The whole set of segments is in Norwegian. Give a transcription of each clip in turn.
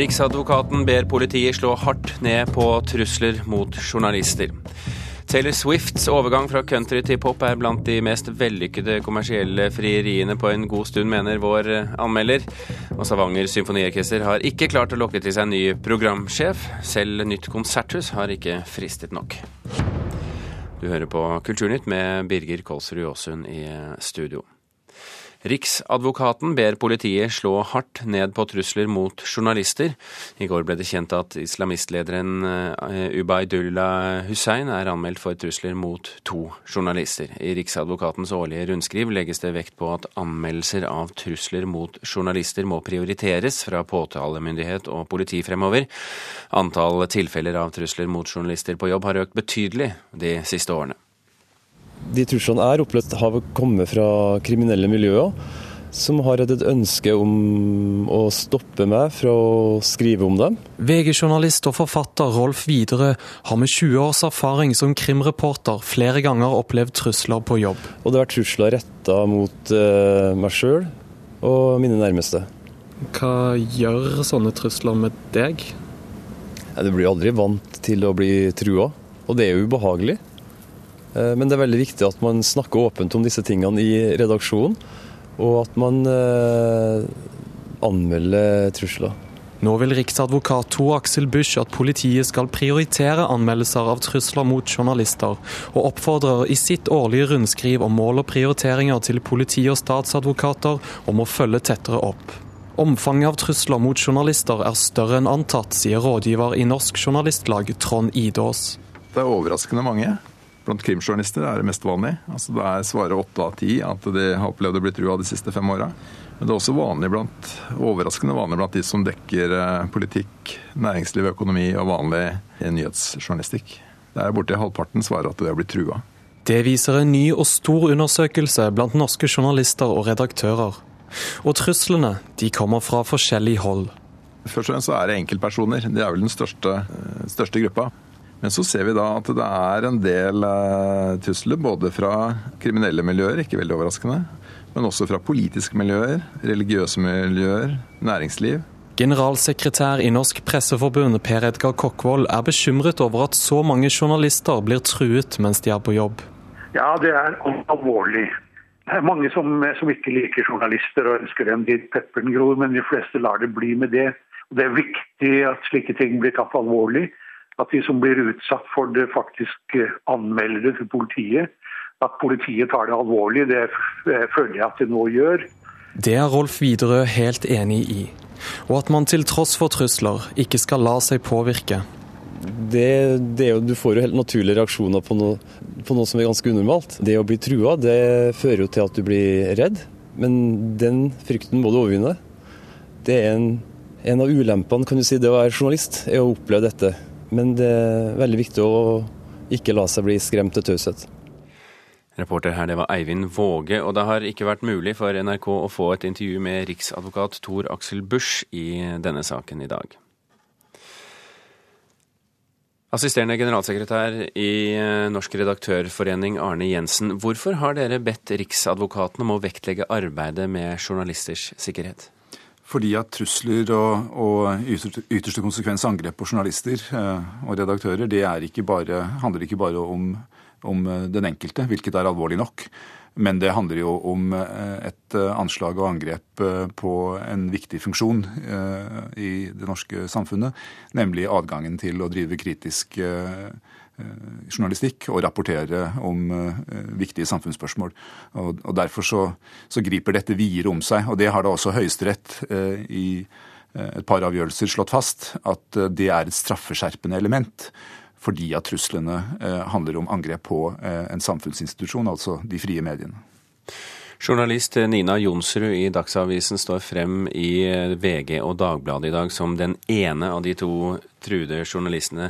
Riksadvokaten ber politiet slå hardt ned på trusler mot journalister. Taylor Swifts overgang fra country til pop er blant de mest vellykkede kommersielle frieriene på en god stund, mener vår anmelder. Og Stavanger symfoniorkester har ikke klart å lokke til seg ny programsjef. Selv nytt konserthus har ikke fristet nok. Du hører på Kulturnytt med Birger Kolsrud Aasund i studio. Riksadvokaten ber politiet slå hardt ned på trusler mot journalister. I går ble det kjent at islamistlederen eh, Ubaydullah Hussein er anmeldt for trusler mot to journalister. I Riksadvokatens årlige rundskriv legges det vekt på at anmeldelser av trusler mot journalister må prioriteres fra påtalemyndighet og politi fremover. Antall tilfeller av trusler mot journalister på jobb har økt betydelig de siste årene. De truslene jeg har opplevd, har kommet fra kriminelle miljøer som har hatt et ønske om å stoppe meg fra å skrive om dem. VG-journalist og forfatter Rolf Widerøe har med 20 års erfaring som krimreporter flere ganger opplevd trusler på jobb. Og det har vært trusler retta mot uh, meg sjøl og mine nærmeste. Hva gjør sånne trusler med deg? Ja, du blir aldri vant til å bli trua, og det er jo ubehagelig. Eh, men det er veldig viktig at man snakker åpent om disse tingene i redaksjonen, og at man eh, anmelder trusler. Nå vil riksadvokat Tor Aksel Busch at politiet skal prioritere anmeldelser av trusler mot journalister, og oppfordrer i sitt årlige rundskriv om mål og prioriteringer til politi og statsadvokater om å følge tettere opp. Omfanget av trusler mot journalister er større enn antatt, sier rådgiver i Norsk Journalistlag Trond Idås. Det er overraskende mange. Blant krimjournalister er det mest vanlig. Altså det er svarer åtte av ti at de har opplevd å bli trua de siste fem åra. Men det er også vanlig blant, overraskende vanlig blant de som dekker eh, politikk, næringsliv, økonomi og vanlig nyhetsjournalistikk. Det er borti halvparten svarer at de har blitt trua. Det viser en ny og stor undersøkelse blant norske journalister og redaktører. Og truslene de kommer fra forskjellig hold. Først og fremst så er det enkeltpersoner. Det er vel den største, eh, største gruppa. Men så ser vi da at det er en del uh, trusler, både fra kriminelle miljøer, ikke veldig overraskende, men også fra politiske miljøer, religiøse miljøer, næringsliv. Generalsekretær i Norsk Presseforbund Per Edgar Kokkvold er bekymret over at så mange journalister blir truet mens de er på jobb. Ja, det er alvorlig. Det er mange som, som ikke liker journalister og ønsker dem dit pepperen gror, men de fleste lar det bli med det. Det er viktig at slike ting blir tatt alvorlig at de som blir utsatt for det, faktisk eh, anmelder det til politiet. At politiet tar det alvorlig, det eh, føler jeg at de nå gjør. Det er Rolf Widerøe helt enig i. Og at man til tross for trusler ikke skal la seg påvirke. Det, det jo, du får jo helt naturlige reaksjoner på noe, på noe, som er ganske unormalt. Det å bli trua det fører jo til at du blir redd, men den frykten må du overvinne. Det er en, en av ulempene kan du si, det å være journalist, er å oppleve dette. Men det er veldig viktig å ikke la seg bli skremt til taushet. Reporter her, det var Eivind Våge, og det har ikke vært mulig for NRK å få et intervju med riksadvokat Tor Aksel Busch i denne saken i dag. Assisterende generalsekretær i eh, Norsk redaktørforening, Arne Jensen. Hvorfor har dere bedt Riksadvokaten om å vektlegge arbeidet med journalisters sikkerhet? Fordi at trusler og, og ytterste konsekvens angrep på journalister eh, og redaktører, det ikke bare, handler ikke bare om, om, den enkelte, hvilket er alvorlig nok. Men det handler jo om eh, et eh, anslag og angrep på en viktig funksjon i det norske samfunnet, nemlig adgangen til å drive kritisk Eh, journalistikk og rapportere om eh, viktige samfunnsspørsmål. Og Derfor så, så, griper dette videre om seg. og Det har da også Høyesterett eh, i et par avgjørelser slått fast, at det er et straffeskjerpende element. Fordi at truslene handler om angrep på en samfunnsinstitusjon, altså de frie mediene. Journalist Nina Jonsrud i Dagsavisen står frem i VG og Dagbladet i dag som den ene av de to truede journalistene.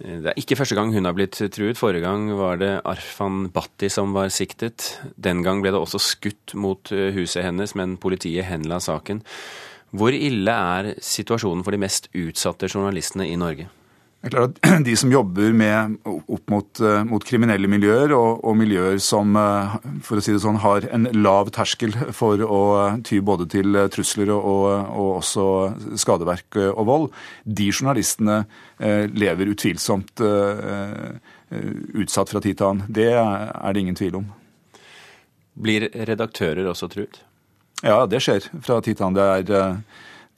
Det er ikke første gang hun har blitt truet. Forrige gang var det Arfan Bhatti som var siktet. Den gang ble det også skutt mot eh, huset hennes, men politiet henla saken. Hvor ille er situasjonen for de mest utsatte journalistene i Norge? Det er klart at De som jobber med, opp mot, eh, mot kriminelle miljøer, og, og, miljøer som eh, for å si det sånn, har en lav terskel for å ty både til trusler og, og også skadeverk og vold, de journalistene lever utvilsomt utsatt fra tid til annen. Det er det ingen tvil om. Blir redaktører også truet? Ja, det skjer fra tid til annen. Det er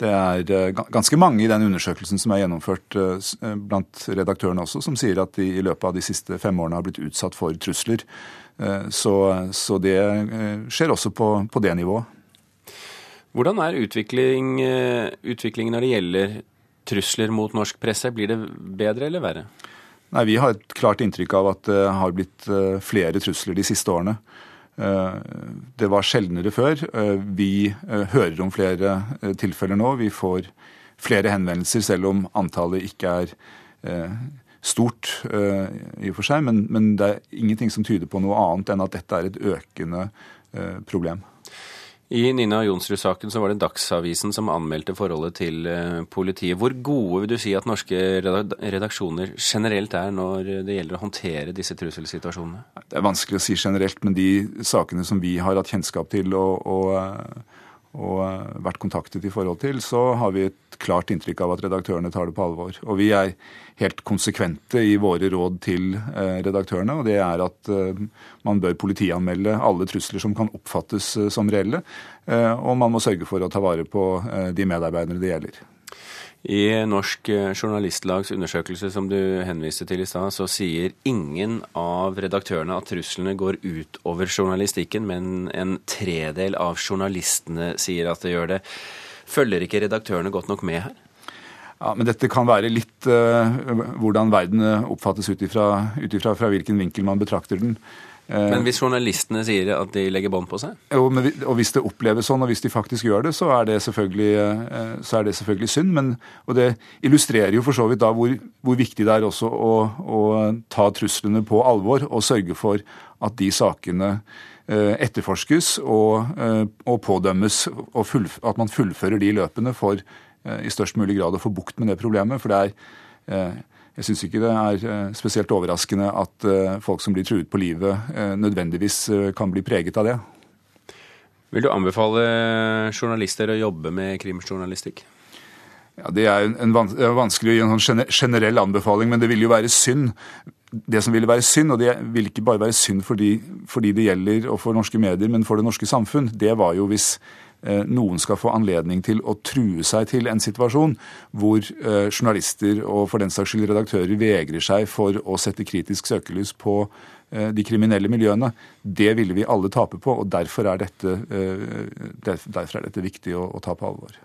det er eh, ganske mange i den undersøkelsen som er gjennomført eh, eh, blant redaktørene også, som sier at de i løpet av de siste fem årene har blitt utsatt for trusler. Så, så det skjer også på, på, det nivået. Hvordan er utvikling, utviklingen når det gjelder trusler mot norsk presse? Blir det bedre eller verre? Nei, Vi har et klart inntrykk av at det har blitt flere trusler de siste årene. Eh, det var sjeldnere før. Eh, vi eh, hører om flere tilfeller nå. Vi får flere henvendelser, selv om antallet ikke er stort i og for seg. Men, det er ingenting som tyder på noe annet enn at dette er et økende problem. I Nina Jonsrud-saken så var det Dagsavisen som anmeldte forholdet til eh, politiet. Hvor gode vil du si at norske redaksjoner generelt er når det gjelder å håndtere disse trusselsituasjonene? Det er vanskelig å si generelt, men de sakene som vi har hatt kjennskap til og, og og eh, vært kontaktet i forhold til, så har vi et klart inntrykk av at redaktørene tar det på alvor. Og vi er helt konsekvente i våre råd til eh, redaktørene, og det er at eh, man bør politianmelde alle trusler som kan oppfattes som reelle, og man må sørge for å ta vare på de medarbeidere det gjelder. I Norsk Journalistlags undersøkelse som du henviste til i stad, så sier ingen av redaktørene at truslene går ut over journalistikken, men en tredel av journalistene sier at det gjør det. Følger ikke redaktørene godt nok med her? Ja, men Dette kan være litt uh, hvordan verden oppfattes ut ifra hvilken vinkel man betrakter den. Eh, men hvis journalistene sier at de legger bånd på seg? Jo, men, og hvis det oppleves sånn, og hvis de faktisk gjør det, så er det selvfølgelig, eh, er det selvfølgelig synd. Men, og det illustrerer jo for så vidt da hvor, hvor viktig det er også å, å, ta truslene på alvor og sørge for at de sakene eh, etterforskes og, og pådømmes, og full, at man fullfører de løpene for i størst mulig grad å få bukt med det problemet. For det er jeg syns ikke det er eh, spesielt overraskende at eh, folk som blir truet på livet, eh, nødvendigvis kan bli preget av det. Vil du anbefale journalister å jobbe med krimjournalistikk? Ja, Det er en, vanskelig å gi en sånn generell anbefaling, men det vil jo være synd. Det som ville være synd, og det vil ikke bare være synd fordi, det gjelder og for norske medier, men for det norske samfunn, det var jo hvis noen skal få anledning til å true seg til en situasjon hvor eh, journalister og for den saks skyld redaktører vegrer seg for å sette kritisk søkelys på eh, de kriminelle miljøene. Det ville vi alle tape på, og derfor er dette, derfor er dette viktig å ta på alvor.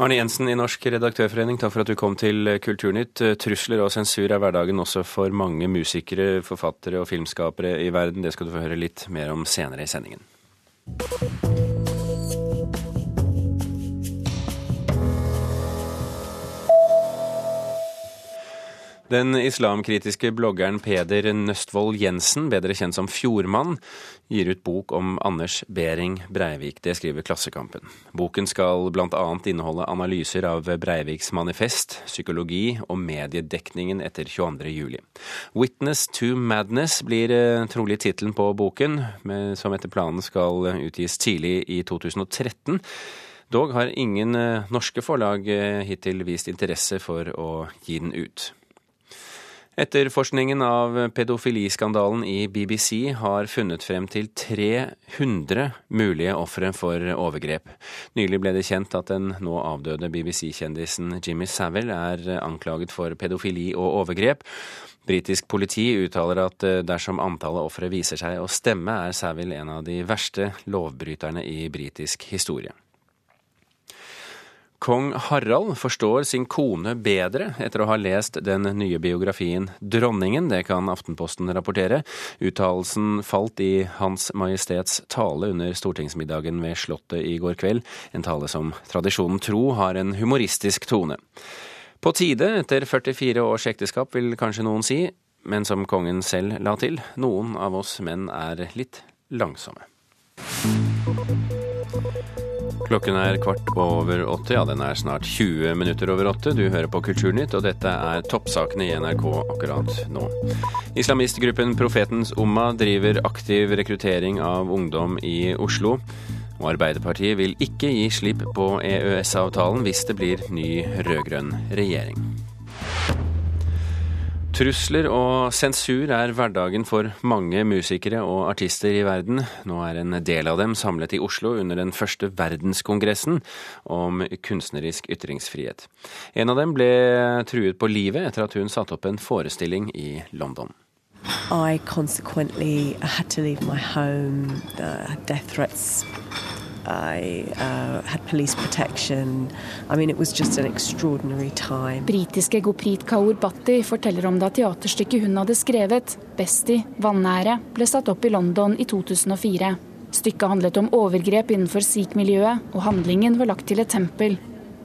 Arne Jensen i Norsk redaktørforening, takk for at du kom til Kulturnytt. Trusler og sensur er hverdagen også for mange musikere, forfattere og filmskapere i verden. Det skal du få høre litt mer om senere i sendingen. Den islamkritiske bloggeren Peder Nøstvold Jensen, bedre kjent som Fjordmann, gir ut bok om Anders Behring Breivik. Det skriver Klassekampen. Boken skal bl.a. inneholde analyser av Breiviks manifest, psykologi og mediedekningen etter 22.07. 'Witness to Madness' blir eh, trolig tittelen på boken, som etter planen skal utgis tidlig i 2013. Dog har ingen eh, norske forlag eh, hittil vist interesse for å gi den ut. Etterforskningen av pedofiliskandalen i BBC har funnet frem til 300 mulige ofre for overgrep. Nylig ble det kjent at den nå avdøde BBC-kjendisen Jimmy Savile er anklaget for pedofili og overgrep. Britisk politi uttaler at dersom antallet ofre viser seg å stemme, er Savile en av de verste lovbryterne i britisk historie. Kong Harald forstår sin kone bedre etter å ha lest den nye biografien 'Dronningen'. Det kan Aftenposten rapportere. Uttalelsen falt i Hans Majestets tale under stortingsmiddagen ved Slottet i går kveld. En tale som tradisjonen tro har en humoristisk tone. På tide etter 44 års ekteskap, vil kanskje noen si, men som kongen selv la til, noen av oss menn er litt langsomme. Klokken er kvart over åtte, ja den er snart 20 minutter over åtte. Du hører på Kulturnytt, og dette er toppsakene i NRK akkurat nå. Islamistgruppen Profetens Umma driver aktiv rekruttering av ungdom i Oslo. Og Arbeiderpartiet vil ikke gi slipp på EØS-avtalen hvis det blir ny rød-grønn regjering. Trusler og sensur er hverdagen for mange musikere og artister i verden. Nå er en del av dem samlet i Oslo under den første verdenskongressen om kunstnerisk ytringsfrihet. En av dem ble truet på livet etter at hun satte opp en forestilling i London. I consequently had to leave my home. The death threats I uh, had police protection. I mean, it was just an extraordinary time. Britiske Goprit Kaur Bhatti forteller om da teaterstykket hun hadde skrevet, 'Bestie vannære', ble satt opp i London i 2004. Stykket handlet om overgrep innenfor sikh-miljøet, og handlingen var lagt til et tempel.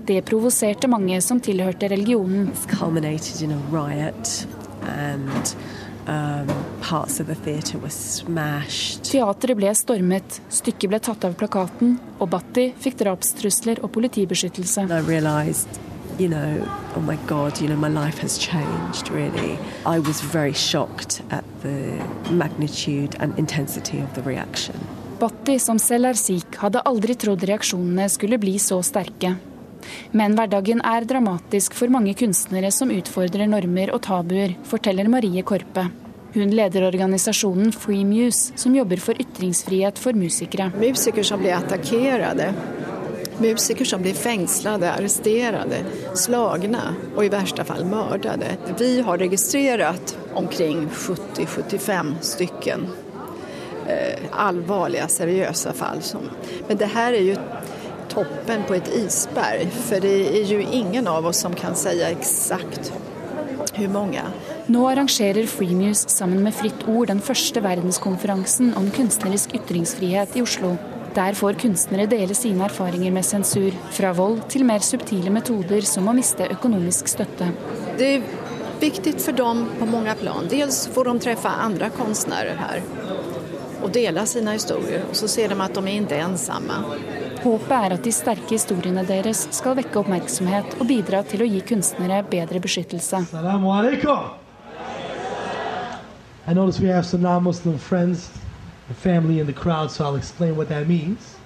Det provoserte mange som tilhørte religionen. It's Um, Teatret ble stormet, stykket ble tatt av plakaten, og Batti fikk drapstrusler og politibeskyttelse. You know, oh my God, you know, my life has changed, really. I was very shocked at the magnitude and intensity of the reaction. Batti, som selv er sikh, hadde aldri trodd reaksjonene skulle bli så sterke. Men hverdagen er dramatisk for mange kunstnere som utfordrer normer og tabuer, forteller Marie Korpe. Hun leder organisasjonen Free Muse, som jobber for ytringsfrihet for musikere. Musikere som blir attakkert. Musikere som blir fengslet, arrestert, slagne og i verste fall drept. Vi har registrert omkring 70-75 stykker eh, alvorlige, seriøse fall. Men det her er jo toppen på et isberg. For det er jo ingen av oss som kan si eksakt hvor mange. Nå arrangerer Freemuse sammen med Fritt Ord den første verdenskonferansen om kunstnerisk ytringsfrihet i Oslo. Der får kunstnere dele sine erfaringer med sensur, fra vold til mer subtile metoder som å miste økonomisk støtte. Det er viktig for dem på mange plan. Dels får de treffe andre kunstnere her og dele sine historier. Og så ser de at de er ikke ensomme. Håpet er at de sterke historiene deres skal vekke oppmerksomhet og bidra til å gi kunstnere bedre beskyttelse. I notice we have some non-Muslim friends and family in the crowd, so I'll explain what that means.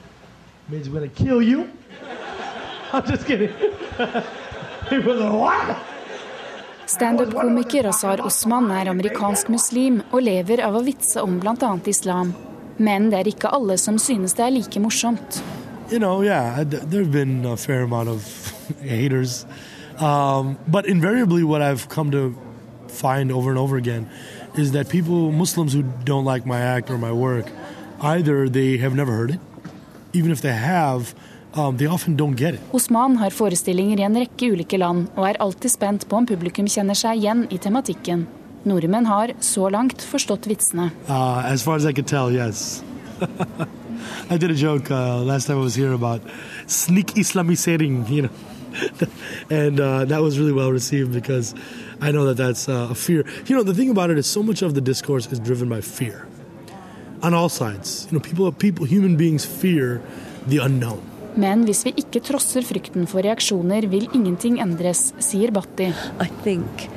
It means we're gonna kill you. I'm just kidding. People are what? Standup-komiker Azar Osman er amerikansk muslim og lever av å vitse om bl.a. islam. Men det er ikke alle som synes det er like morsomt. You know, yeah, there have been a fair amount of haters. Um, but invariably, what I've come to find over and over again is that people, Muslims who don't like my act or my work, either they have never heard it, even if they have, um, they often don't get it. Osman har forestillinger i en rekke ulike land, og er alltid spent på om publikum kjenner seg igjen i tematikken. Nordmenn har så langt forstått vitsene. Uh, as far as I can tell, yes. I did a joke uh, last time I was here about sneak Islamisering, you know. and uh, that was really well received because I know that that's uh, a fear. You know, the thing about it is so much of the discourse is driven by fear on all sides. You know, people, people, human beings fear the unknown. Men hvis vi ikke trosser frykten for reaksjoner, vil ingenting endres, sier Batti. I think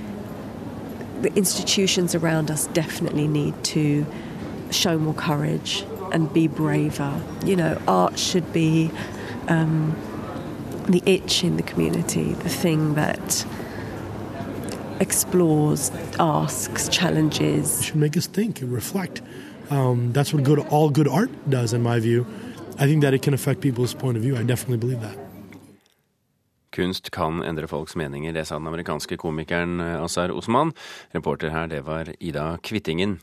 the institutions around us definitely need to show more courage and be braver. You know, art should be um, the itch in the community, the thing that explores, asks, challenges. It should make us think and reflect. Um, that's what good, all good art does, in my view. I think that it can affect people's point of view. I definitely believe that. Kunst kan endre folks meninger, det sa den amerikanske komikeren Azar Osman. Reporter her, det var Ida Kvittingen.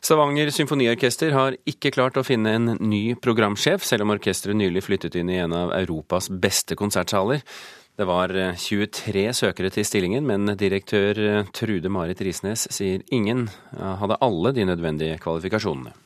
Stavanger symfoniorkester har ikke klart å finne en ny programsjef, selv om orkesteret nylig flyttet inn i en av Europas beste konsertsaler. Det var 23 eh, søkere til stillingen, men direktør eh, Trude Marit Risnes sier ingen eh, hadde alle de nødvendige kvalifikasjonene.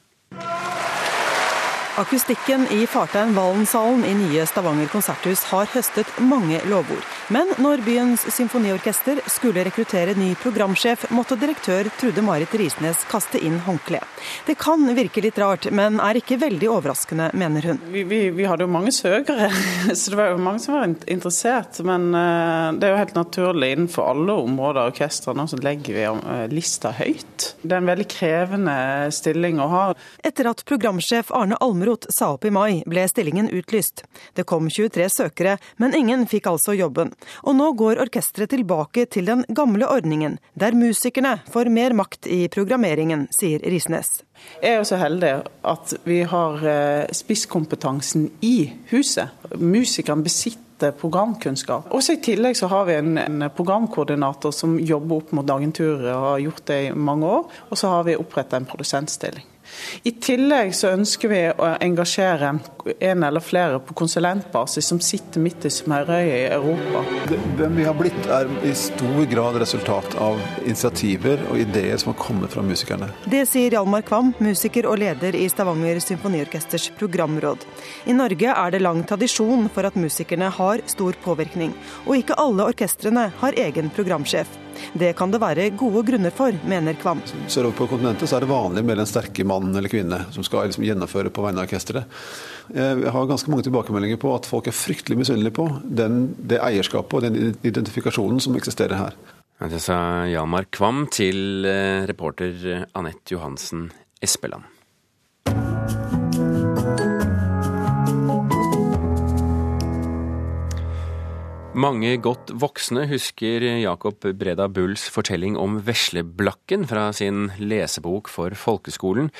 Akustikken i Fartein Valensalen i nye Stavanger konserthus har høstet mange lovord. Men når byens symfoniorkester skulle rekruttere ny programsjef, måtte direktør Trude Marit Risnes kaste inn håndkleet. Det kan virke litt rart, men er ikke veldig overraskende, mener hun. Vi, vi, vi hadde jo mange søkere, så det var jo mange som var interessert. Men eh, det er jo helt naturlig innenfor alle områder av orkestrene, så legger vi eh, lista høyt. Det er en veldig krevende stilling å ha. Etter at programsjef Arne Almeroth sa opp i mai, ble stillingen utlyst. Det kom 23 søkere, men ingen fikk altså jobben. Og nå går orkesteret tilbake til den gamle ordningen, der musikerne får mer makt i programmeringen, sier Risnes. Jeg er jo så heldig at vi har eh, spisskompetansen i huset. Musikeren besitter programkunnskap. Også I tillegg så har vi en, en, programkoordinator som jobber opp mot agenturer og har gjort det i mange år. Og så har vi oppretta en produsentstilling. I tillegg så ønsker vi å engasjere en eller flere på konsulentbasis som sitter midt i smørøyet i Europa. Hvem vi har blitt er i stor grad resultat av initiativer og ideer som har kommet fra musikerne. Det sier Hjalmar Kvam, musiker og leder i Stavanger Symfoniorkesters programråd. I Norge er det lang tradisjon for at musikerne har stor påvirkning, og ikke alle orkestrene har egen programsjef. Det kan det være gode grunner for, mener Kvam. Sørover på kontinentet så er det vanlig med den sterke mannen eller kvinne som skal liksom gjennomføre på vegne av orkesteret. Jeg har ganske mange tilbakemeldinger på at folk er fryktelig misunnelige på den, det eierskapet og den identifikasjonen som eksisterer her. Det sa Hjalmar Kvam til eh, reporter Anette Johansen Espeland. Mange godt voksne husker Jakob Breda Bulls fortelling om vesleblakken fra sin lesebok for folkeskolen.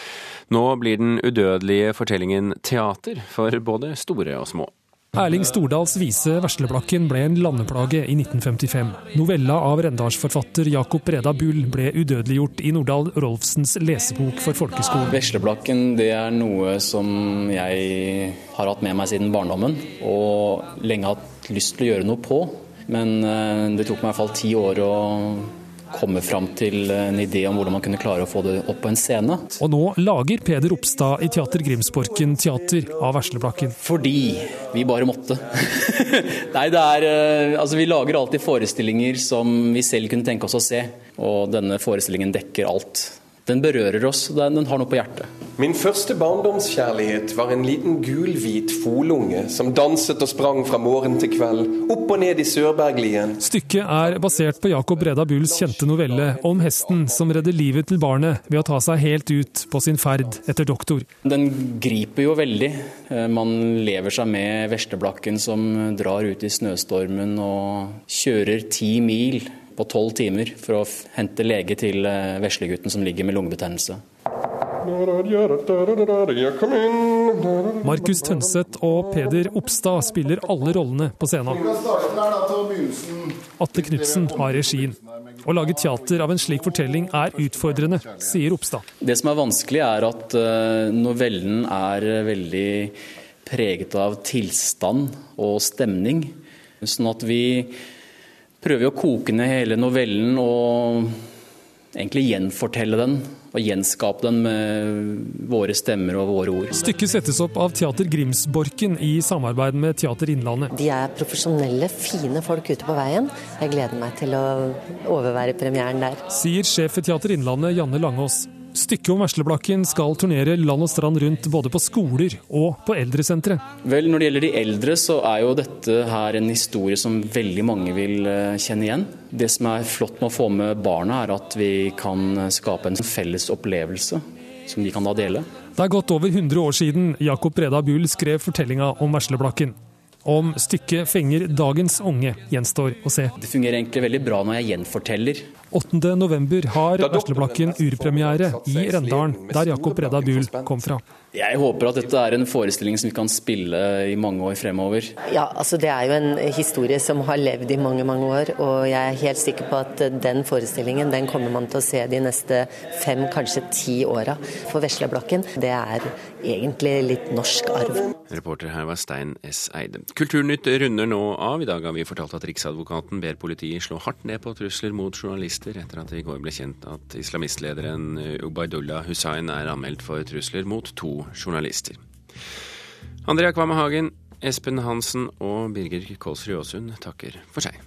Nå blir den udødelige fortellingen teater for både store og små. Erling Stordals vise 'Vesleblakken' ble en landeplage i 1955. Novella av rendalsforfatter Jakob Breda Bull ble udødeliggjort i Nordahl Rolfsens lesebok for folkeskolen. 'Vesleblakken' det er noe som jeg har hatt med meg siden barndommen, og lenge hatt lyst til å gjøre noe på. Men eh, det tok meg i hvert fall ti år å komme fram til en idé om hvordan man kunne klare å få det opp på en scene. Og nå lager Peder Opstad i Teater Grimsborken teater av Vesleblakken. Fordi vi bare måtte. Nei, det er eh, Altså, vi lager alltid forestillinger som vi selv kunne tenke oss å se. Og denne forestillingen dekker alt. Den berører oss, den, den har noe på hjertet. Min første barndomskjærlighet var en liten gulhvit folunge som danset og sprang fra morgen til kveld, opp og ned i Sørberglien. Stykket er basert på Jakob Breda Bulls kjente novelle om hesten som redder livet til barnet ved å ta seg helt ut på sin ferd etter doktor. Den griper jo veldig. Eh, man lever seg med vesleblakken som drar ut i snøstormen og kjører ti mil på tolv timer for å hente lege til eh, veslegutten som ligger med lungebetennelse. Markus Tønseth og Peder Opstad spiller alle rollene på scenen. Atle Knutsen har regien. Å lage teater av en slik fortelling er utfordrende, sier Opstad. Det som er vanskelig, er at eh, novellen er veldig preget av tilstand og stemning. Sånn at vi prøver å koke ned hele novellen og egentlig gjenfortelle den. Og gjenskape den med våre stemmer og våre ord. Stykket settes opp av Teater Grimsborken i samarbeid med Teater Innlandet. De er profesjonelle, fine folk ute på veien. Jeg gleder meg til å overvære premieren der. Sier sjef ved Teater Innlandet, Janne Langås. Stykket om Vesleblakken skal turnere land og strand rundt både på skoler og på eldresentre. Vel, Når det gjelder de eldre, så er jo dette her en historie som veldig mange vil eh, kjenne igjen. Det som er flott med å få med barna, er at vi kan skape en felles opplevelse som de kan da dele. Det er godt over 100 år siden Jakob Breda Bull skrev fortellinga om Vesleblakken. Om stykket fenger dagens unge, gjenstår å se. Det fungerer egentlig veldig bra når jeg gjenforteller. 8.11 har Vesleblakken urpremiere i Rendalen, der Jakob Reda Buhl kom fra. Jeg håper at dette er en forestilling som vi kan spille i mange år fremover. Ja, altså Det er jo en historie som har levd i mange mange år, og jeg er helt sikker på at den forestillingen den kommer man til å se de neste fem, kanskje ti åra. For Vesleblakken, det er egentlig litt norsk arv. Reporter her var Stein S. Eide. Kulturnytt runder nå av. I dag har vi fortalt at Riksadvokaten ber politiet slå hardt ned på trusler mot journalister, etter at det i går ble kjent at islamistlederen Ubaydullah Hussain er anmeldt for trusler mot to journalister. Andrea Kvamme Hagen, Espen Hansen og Birger Kolsrud Aasund takker for seg.